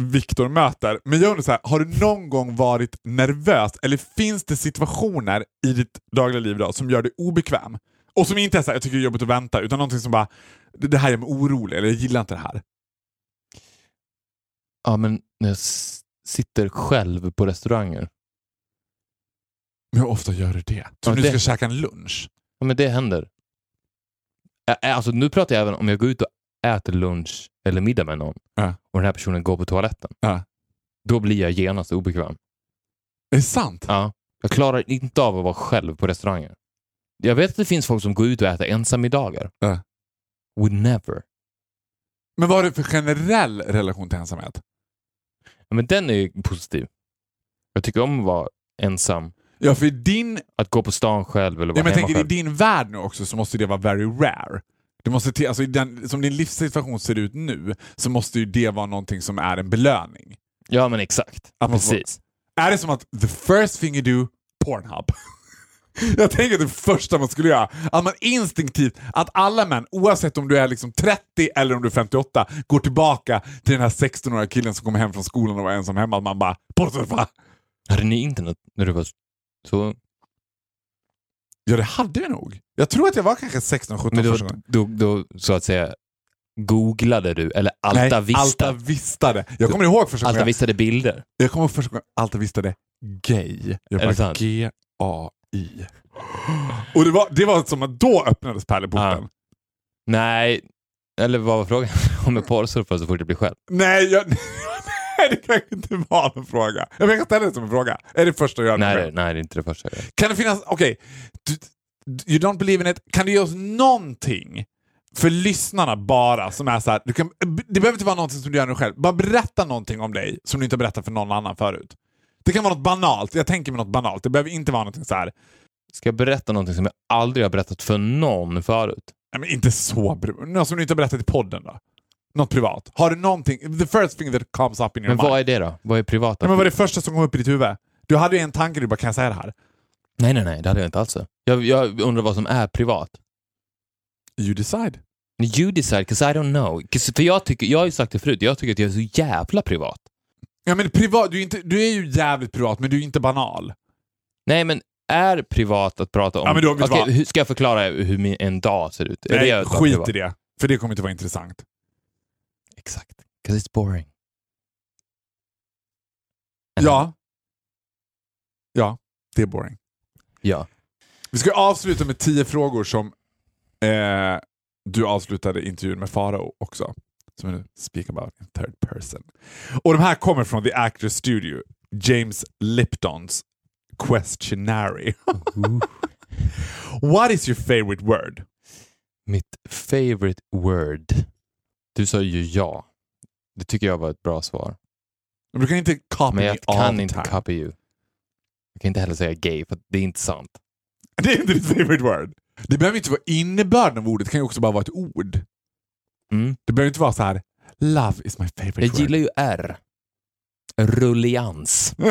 Viktor möter. Men jag undrar så här, har du någon gång varit nervös eller finns det situationer i ditt dagliga liv idag som gör dig obekväm? Och som inte är så här, jag tycker det är jobbigt att vänta, utan någonting som bara, det här gör mig orolig eller jag gillar inte det här. Ja, men när jag sitter själv på restauranger. Men hur ofta gör du det? Tror Ja, du det- ska käka en lunch? Ja, men det händer. Alltså, nu pratar jag även om jag går ut och äter lunch eller middag med någon Ja. och den här personen går på toaletten. Ja. Då blir jag genast obekväm. Är det sant? Ja. Jag klarar inte av att vara själv på restauranger. Jag vet att det finns folk som går ut och äter ensammiddagar. Ja. Would never. Men vad har du för generell relation till ensamhet? Ja, Men den är ju positiv. Jag tycker om att vara ensam. Ja, för i din Att gå på stan själv eller Ja, vara men jag hemma tänker, I själv. din värld nu också så måste det vara very rare. Det måste till, alltså, den, som din livssituation ser ut nu så måste ju det vara någonting som är en belöning. Ja, men exakt. Att man får- Precis. Är det som att the first thing you do, Pornhub? Jag tänker det första man skulle göra, att man instinktivt, att alla män, oavsett om du är liksom 30 eller om du är 58, går tillbaka till den här 16-åriga killen som kommer hem från skolan och var ensam hemma. Att man bara, porrsurfa! Hade ni internet när du var så Ja, det hade vi nog. Jag tror att jag var kanske 16-17 Men första då, gången. då, då, så att säga, googlade du eller alta Nej, Alta Vistade. Jag kommer ihåg första gången Alta jag, vistade bilder. jag kommer ihåg första gången Alta Vistade gay. Jag Är bara? G-A-I. Och det var, det var som att då öppnades pärleporten. Ja. Nej, eller vad var frågan? Om jag porrsurfar så fort jag blir själv? Nej, jag, nej, det kan inte vara en fråga. Jag kan ställa det som en fråga. Är det första jag gör? Nej, det, nej, det är inte det första jag gör. Kan det finnas, okej, du- du- you don't believe in it. Kan du ge oss någonting för lyssnarna bara som är så här, du kan, det behöver inte vara någonting som du gör nu själv. Bara berätta någonting om dig som du inte har berättat för någon annan förut. Det kan vara något banalt. Jag tänker mig något banalt. Det behöver inte vara någonting så här. Ska jag berätta någonting som jag aldrig har berättat för någon förut? Nej, men inte så Något som du inte har berättat i podden då? Något privat. Har du någonting? The first thing that comes up in your Men mind. vad är det då? Vad är privata? Nej, men vad är det första som kom upp i ditt huvud? Du hade ju en tanke, du bara kan jag säga det här? nej, nej, nej, det hade jag inte alls. Jag, jag undrar vad som är privat. You decide. You decide, 'cause I don't know. för jag, tycker, jag har ju sagt det förut, jag tycker att jag är så jävla privat. Ja, men privat, du, är inte, du är ju jävligt privat, men du är inte banal. Nej, men är privat att prata om... Ja, men då, vad? hur, ska jag förklara hur min, en dag ser ut? Nej, skit privat? i det. För det kommer inte vara intressant. Exakt. 'Cause it's boring. Ja. Ja, det är boring. Ja. Vi ska avsluta med tio frågor som eh, du avslutade intervjun med Farao också. Som nu speak about in third person. Och de här kommer från The Actors Studio. James Liptons Questionary. What is your favorite word? Mitt favorite word. Du sa ju ja. Det tycker jag var ett bra svar. Du kan inte copy Men me jag kan inte time. copy you. Jag kan inte heller säga gay, för det är inte sant. Det är inte ditt favorite word. Det behöver inte vara innebörden av ordet, det kan ju också bara vara ett ord. Mm. Det behöver inte vara så här. Love is my favorite Jag word. gillar ju R. Rullians.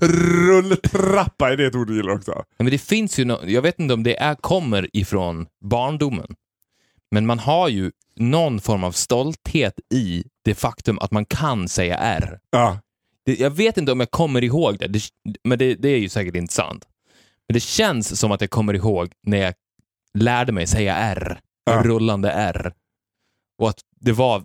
Rulltrappa, är det ett ord du gillar också? Men det finns ju no jag vet inte om det är, kommer ifrån barndomen, men man har ju någon form av stolthet i det faktum att man kan säga R. Ja. Det, jag vet inte om jag kommer ihåg det, det men det, det är ju säkert inte sant. Men det känns som att jag kommer ihåg när jag lärde mig säga R, Ja. rullande R. Och att det var,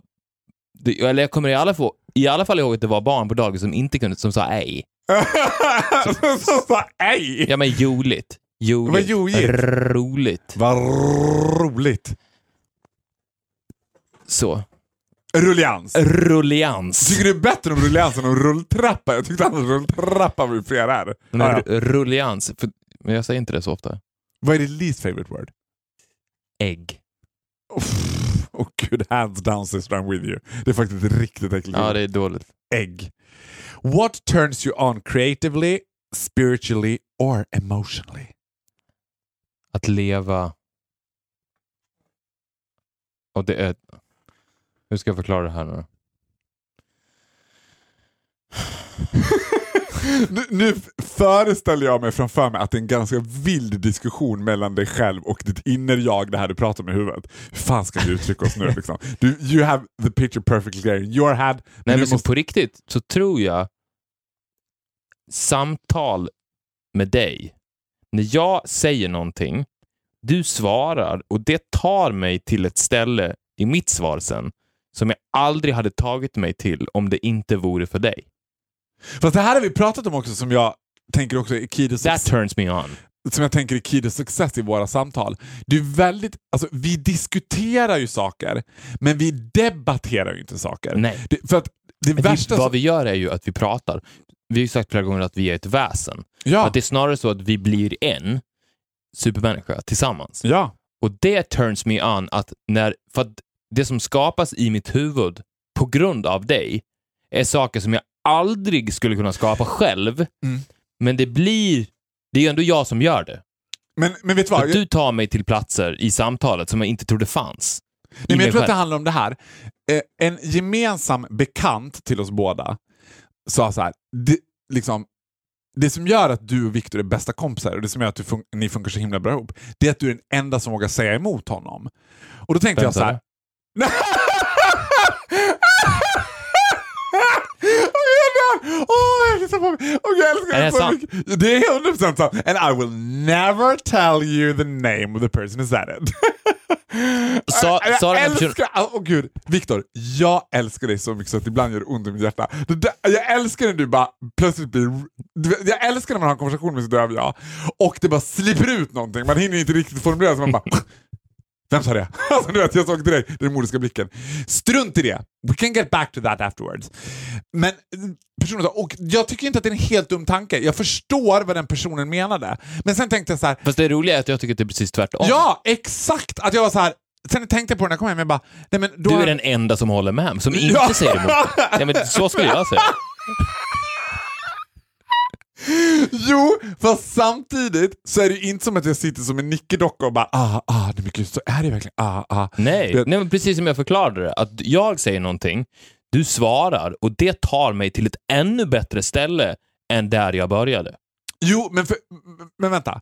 det, eller jag kommer i alla, fall, i alla fall ihåg att det var barn på dagis som inte kunde, som sa ej. Som sa ej! Ja men joligt. Joligt. Vad joligt. Roligt. Vad roligt. Så. Rullians. Rullians. Tycker du det är bättre om rullians än om rulltrappa? Jag tyckte annars rulltrappa var fel här. Men Ah, ja. Rullians. För, men jag säger inte det så ofta. Vad är ditt least favorite word? Ägg. Oh, gud, hands down sister I'm with you. Det är faktiskt riktigt äckligt Ja, det är dåligt. Ägg. What turns you on creatively, spiritually or emotionally? Att leva... Och det är... Hur ska jag förklara det här nu? nu, nu föreställer jag mig framför mig att det är en ganska vild diskussion mellan dig själv och ditt inner-jag, det här du pratar med i huvudet. Hur fan ska vi uttrycka oss nu? Liksom? Du, you have the picture perfectly clear in your head. Nej, men måste- på riktigt så tror jag samtal med dig, när jag säger någonting, du svarar och det tar mig till ett ställe i mitt svar sen som jag aldrig hade tagit mig till om det inte vore för dig. Fast det här har vi pratat om också som jag tänker också i Key That turns me on. som jag tänker i Key Success i våra samtal. Det är väldigt, alltså, vi diskuterar ju saker, men vi debatterar ju inte saker. Nej. Det, för att det Men värsta... vi, vad vi gör är ju att vi pratar. Vi har ju sagt flera gånger att vi är ett väsen. ja, Att det är snarare så att vi blir en supermänniska tillsammans. ja. Och det turns me on att när, för att det som skapas i mitt huvud på grund av dig är saker som jag aldrig skulle kunna skapa själv. Mm. Men det blir, det är ju ändå jag som gör det. Men, men vet du För vad? att du tar mig till platser i samtalet som jag inte trodde fanns. Nej, men jag tror att det själv. handlar om det här. Eh, en gemensam bekant till oss båda sa så här. Det, liksom, det som gör att du och Viktor är bästa kompisar och det som gör att fun- ni funkar så himla bra ihop, det är att du är den enda som vågar säga emot honom. Och då tänkte Vem jag så här. Det? Åh, jag mig. Åh, jag älskar Är det så mycket. Det är 100% sant. And I will never tell you the name of the person who said it. Sa- jag den här älskar, åh oh, gud, Viktor, jag älskar dig så mycket så att ibland gör det ont i mitt hjärta. Där, jag älskar när du bara plötsligt blir... Jag älskar när man har en konversation med sitt döv jag och det bara slipper ut någonting. Man hinner inte riktigt formulera så man bara... Vem sa det? Alltså, du vet, jag såg direkt den mordiska blicken. Strunt i det. We can get back to that afterwards. Men personen och jag tycker inte att det är en helt dum tanke. Jag förstår vad den personen menade. Men sen tänkte jag så här, Fast det roliga är att jag tycker att det är precis tvärtom. ja exakt! Att jag var så här. Sen tänkte jag på det när jag kom hem, jag bara, nej men då Du är den enda som håller med, som inte Ja. säger emot. Nej, men så skulle jag säga. Jo, fast samtidigt så är det ju inte som att jag sitter som en nickedocka och bara ah, ah, det är mycket, så är det verkligen ah, ah. Nej, Det- Nej men precis som jag förklarade det. Att jag säger någonting, du svarar och det tar mig till ett ännu bättre ställe än där jag började. Jo, men, för, men vänta.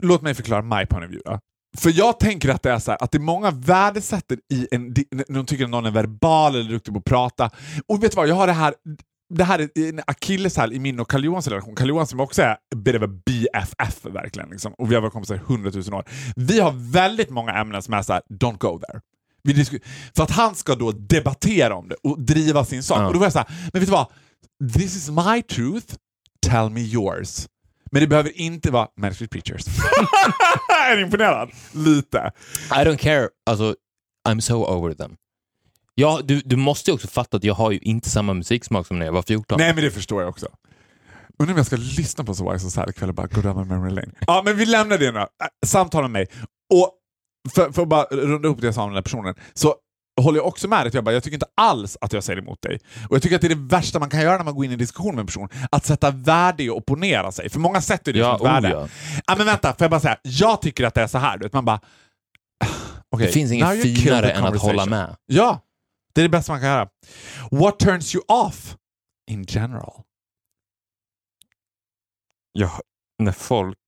Låt mig förklara my point of view. Då. För jag tänker att det är så här, att det är många värdesätter i en, när de tycker att någon är verbal eller duktig på att prata. Och vet du vad, jag har det här det här är en akilleshäl i min och Karl Johans relation. Karl Johan som också är bit of a BFF verkligen. Liksom. Och vi har varit kompisar i hundratusen år. Vi har väldigt många ämnen som är så här, don't go there. Vi för att han ska då debattera om det och driva sin sak. Ja. Och då var jag så här, men vet du vad? This is my truth, tell me yours. Men det behöver inte vara Manuscript Preachers. är du imponerad? Lite. I don't care, alltså, I'm so over them. Ja, du, du måste ju också fatta att jag har ju inte samma musiksmak som när jag var 14. Nej, men det förstår jag också. Undrar om jag ska lyssna på So Wise så här ikväll och bara go down my memory lane. Ja, men vi lämnar det nu. Äh, Samtala med mig. Och för, för att bara runda upp det jag sa om den här personen, så håller jag också med dig. Jag, bara, jag tycker inte alls att jag säger emot dig. Och jag tycker att det är det värsta man kan göra när man går in i en diskussion med en person. Att sätta värde i att opponera sig. För många sätter det Ja, som ett värde. oh ja. men vänta, får jag bara säga. Jag tycker att det är så här. Du vet, man bara... Okay, Det finns inget finare än att hålla med. Ja, det är det bästa man kan göra. What turns you off in general? Ja, när folk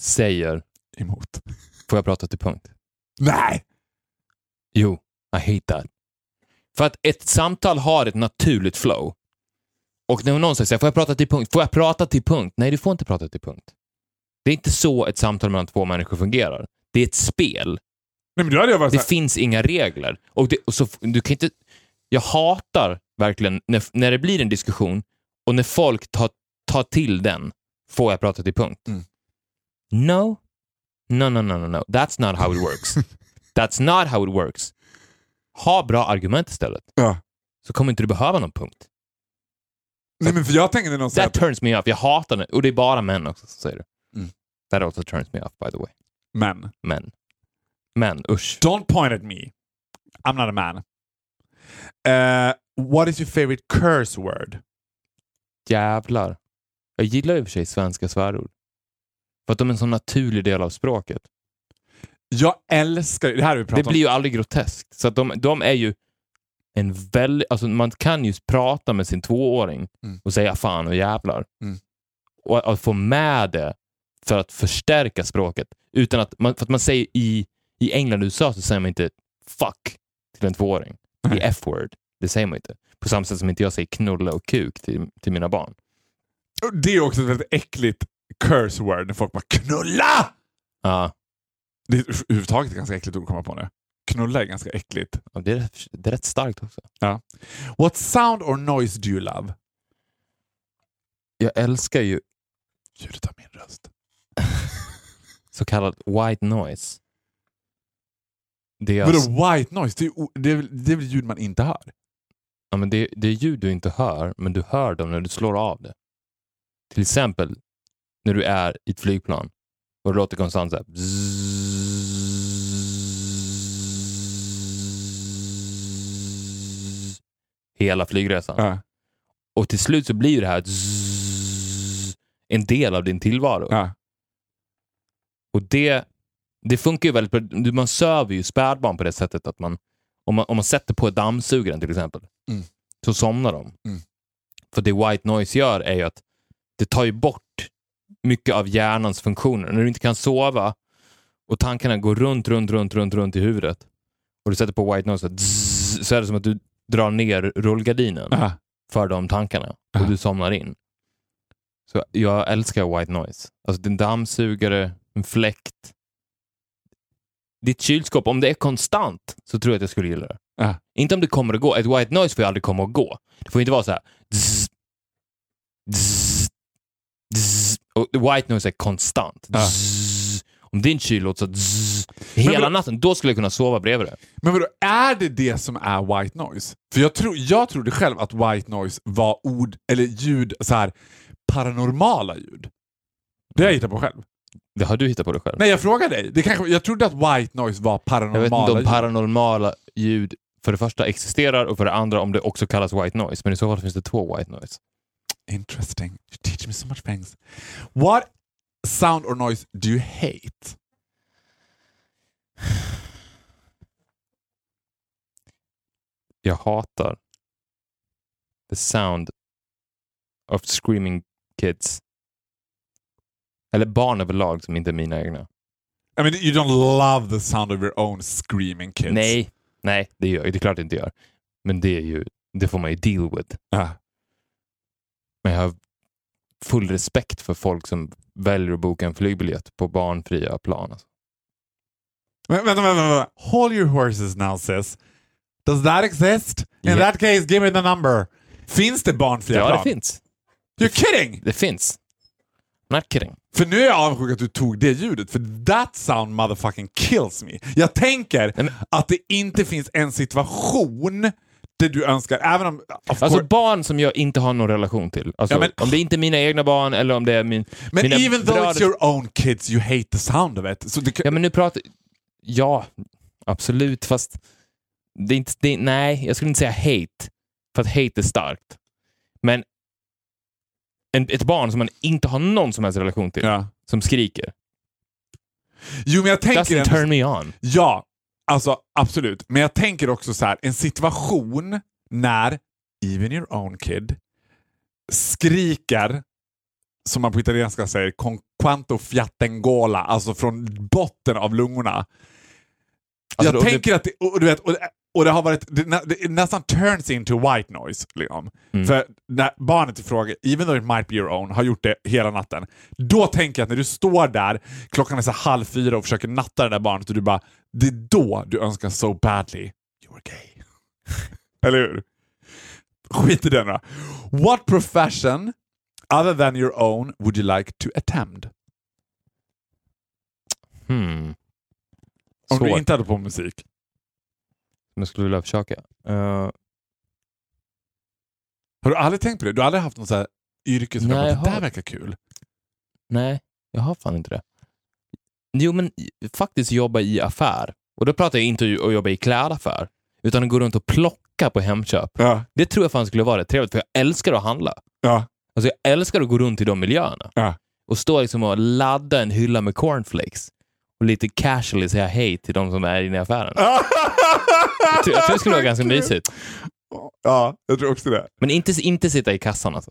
säger Emot. Får jag prata till punkt? Nej! Jo, I hate that. För att ett samtal har ett naturligt flow. Och när någon säger får jag prata till punkt? Får jag prata till punkt? Nej, du får inte prata till punkt. Det är inte så ett samtal mellan två människor fungerar. Det är ett spel. Nej Det såhär, finns inga regler. Och, det, och så, du kan inte, jag hatar verkligen när, när det blir en diskussion och när folk tar, tar till den, får jag prata till punkt. Mm. No, no, no, no, no, no. That's not how it works. That's not how it works. Ha bra argument istället. Ja. Så kommer inte du behöva någon punkt. Nej, men för jag tänker när någon That turns me off. Jag hatar det. Och det är bara män också som säger det. Mm. That also turns me off by the way. men, Män. Män, usch. don't point at me. I'm not a man. Uh, what is your favorite curse word? Jävlar. Jag gillar i och för sig svenska svärord. För att de är en sån naturlig del av språket. Jag älskar, det här vi Det pratat om. blir ju aldrig groteskt. Så att de, de är ju en väldigt... Alltså man kan ju prata med sin tvååring Mm. och säga fan och jävlar. Mm. Och att få med det för att förstärka språket. Utan att man, för att man säger i, i England och USA så säger man inte fuck till en tvååring. Nej. I F-word. Det säger man inte. På samma sätt som inte jag säger knulla och kuk till, till mina barn. Det är också ett väldigt äckligt curse word när folk bara knulla! Ja, Det är överhuvudtaget ganska äckligt ord att komma på nu. Knulla är ganska äckligt. och det, är, det är rätt starkt också. What sound or noise do you love? Jag älskar ju Ljudet av min röst. så kallad white noise. Det är, Vadå alltså, white noise? Det är, o- det, är, väl- det är väl ljud man inte hör? ja, men det, det är ljud du inte hör, men du hör dem när du slår av det. Till exempel när du är i ett flygplan och det låter konstant så här. bzzz, Hela flygresan. Ja. Och till slut så blir det här bzzz, en del av din tillvaro. Ja. Och det, det funkar ju väldigt bra. Man söver ju spädbarn på det sättet att man, om man, om man sätter på dammsugaren till exempel, Mm. så somnar de. Mm. För det white noise gör är ju att det tar ju bort mycket av hjärnans funktioner. När du inte kan sova och tankarna går runt, runt, runt, runt, runt i huvudet och du sätter på white noise så, zzz, så är det som att du drar ner rullgardinen Ja. för de tankarna och du somnar in. Så jag älskar white noise. Alltså en dammsugare, en fläkt. Ditt kylskåp, om det är konstant så tror jag att jag skulle gilla det. Ja. Inte om det kommer att gå. Ett white noise får ju aldrig komma och gå. Det får inte vara så här. Zzz, zzz, zzz. Och white noise är konstant. Ja. Om din kyl låter så zzz, hela vadå- natten, då skulle jag kunna sova bredvid det. Men vadå, är det det som är white noise? För jag, tror, jag trodde själv att white noise var ord, eller ljud, så här paranormala ljud. Det har jag hittat på själv. Det har du hittat på dig själv. Nej, jag frågar dig. Det kanske, jag trodde att white noise var Jag paranormala vet inte om ljud. paranormala ljud för det första existerar och för det andra om det också kallas white noise. Men i så fall finns det två white noise. Interesting. You teach me so much things. What sound or noise do you hate? Jag hatar the sound of screaming kids. Eller barn överlag som inte är mina egna. I mean, you don't love the sound of your own screaming kids. Nej, nej, det gör. Det är klart jag inte gör. Men det är ju, det får man ju deal with. Ja. Men jag har full respekt för folk som väljer att boka en flygbiljett på barnfria plan. Alltså. Vänta, vänta, vänta. Hold your horses now sis. Does that exist? In Ja. that case, give me the number. Finns det barnfria Ja, plan? det finns. You're kidding! Det finns. Not kidding. För nu är jag avundsjuk att du tog det ljudet, för that sound motherfucking kills me. Jag tänker men- att det inte finns en situation där du önskar, även om... Alltså barn som jag inte har någon relation till. Alltså, Ja, men- Om det inte är mina egna barn eller om det är min... men mina even though bröders- it's your own kids, you hate the sound of it. Kan- Ja, men nu pratar... Ja, absolut, fast... Det är inte, det, nej, jag skulle inte säga hate. För att hate är starkt. Men en, ett barn som man inte har någon som helst relation till, ja. som skriker, Jo, men jag tänker... doesn't turn me on. Ja, alltså absolut. Men jag tänker också så här, en situation när even your own kid skriker, som man på italienska säger, con quanto fiattengola, alltså från botten av lungorna. Alltså, jag tänker att det, och, du vet, och, och det har varit, det, nä- det nästan turns into white noise. Liksom. Mm. För när barnet i fråga, even though it might be your own, har gjort det hela natten. Då tänker jag att när du står där, klockan är så halv fyra och försöker natta det där barnet och du bara, det är då du önskar so badly you were gay. Eller hur? Skit i den då. What profession other than your own would you like to attempt? Hmm. Om Svårt, du inte hade på musik. Men jag skulle vilja försöka. Eh, Har du aldrig tänkt på det? Du har aldrig haft någon så här yrke som Nej, bara, det där verkar kul. nej, jag har fan inte det. Jo, men faktiskt jobba i affär. Och då pratar jag inte om att jobba i klädaffär, utan att gå runt och plocka på Hemköp. Ja. Det tror jag fan skulle vara rätt trevligt, för jag älskar att handla. Ja. Alltså jag älskar att gå runt i de miljöerna. Ja. Och stå liksom och ladda en hylla med cornflakes. Och lite casually säga hej till de som är inne i affären. Jag tror, det skulle vara ganska mysigt. Ja, jag tror också det. Men inte, inte sitta i kassan alltså.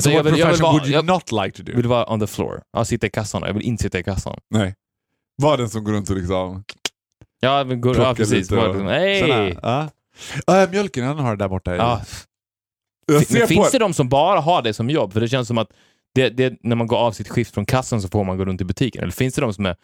So jag, vill, jag, vill vara, would you jag not like to do? vill vara on the floor. Ja, sitta i kassan. Jag vill inte sitta i kassan. Nej. Var den som går runt och liksom Ja, men går, ja precis. och- liksom, hej! Ja. Äh, mjölken, den har du där borta. Ja. Men finns det de som bara har det som jobb? För det känns som att det, det, när man går av sitt skift från kassan så får man gå runt i butiken. Eller finns det de som är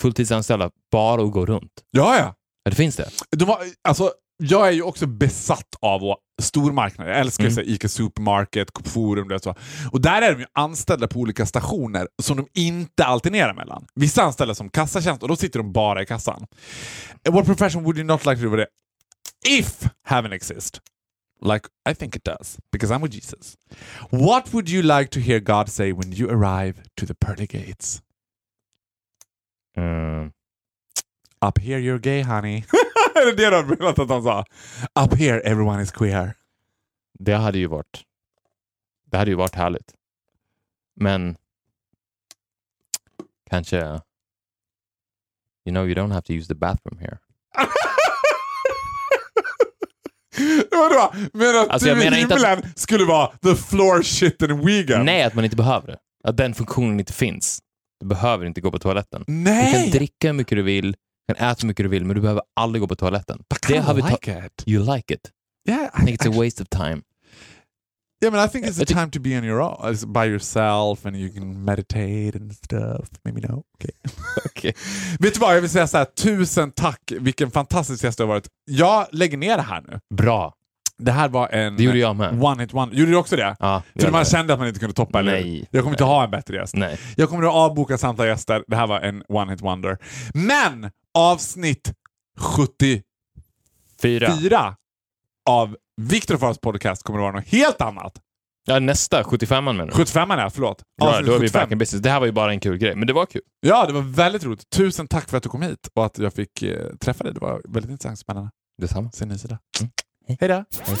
fulltidsanställda bara och går runt? Ja, ja. Ja, det finns det. De har, alltså, jag är ju också besatt av stormarknader. Jag älskar Mm. Ica Supermarket, Coop Forum. Det så. Och där är de ju anställda på olika stationer som de inte alternerar mellan. Vissa anställda som kassatjänst och då sitter de bara i kassan. What profession would you not like to do with it? If heaven exists. Like I think it does, because I'm with Jesus. What would you like to hear God say when you arrive to the pearly gates? Mm. Up here you're gay honey. är det det du hade velat att han sa? Up here everyone is queer. Det hade ju varit det hade ju varit härligt. Men kanske You know you don't have to use the bathroom here. Vadå? Men att Alltså, du i menar inte att- himlen skulle vara the floor shit and vegan? Nej, att man inte behöver det. Att den funktionen inte finns. Du behöver inte gå på toaletten. Du Nej! kan dricka hur mycket du vill, du kan äta hur mycket du vill, men du behöver aldrig gå på toaletten. But I har vi ta- like it. You like it. Yeah, I think it's a waste of time. Yeah, but I think it's a time to be on your own, it's by yourself and you can meditate and stuff. Maybe no. Okay. Okej. Vet du vad, jag vill säga så här, tusen tack. Vilken fantastisk gäst du har varit. Jag lägger ner det här nu. Bra. Det här var en Det gjorde jag med. one hit one. Gjorde du också det? Ja, För man med. kände att man inte kunde toppa, eller? Nej. Jag kommer inte ha en bättre gäst. Nej. Jag kommer att avboka samtliga gäster. Det här var en one hit wonder. Men avsnitt 74 Fyra. av Viktor och Faras podcast kommer att vara något helt annat. Ja, nästa, 75 menar du? 75 är förlåt. Ja, Avsnitt då är vi 75. back in business. Det här var ju bara en kul grej, men det var kul. Ja, det var väldigt roligt. Tusen tack för att du kom hit och att jag fick eh, träffa dig. Det var väldigt intressant och spännande. Detsamma. Se en ny sida. Mm. Hej då! Hej.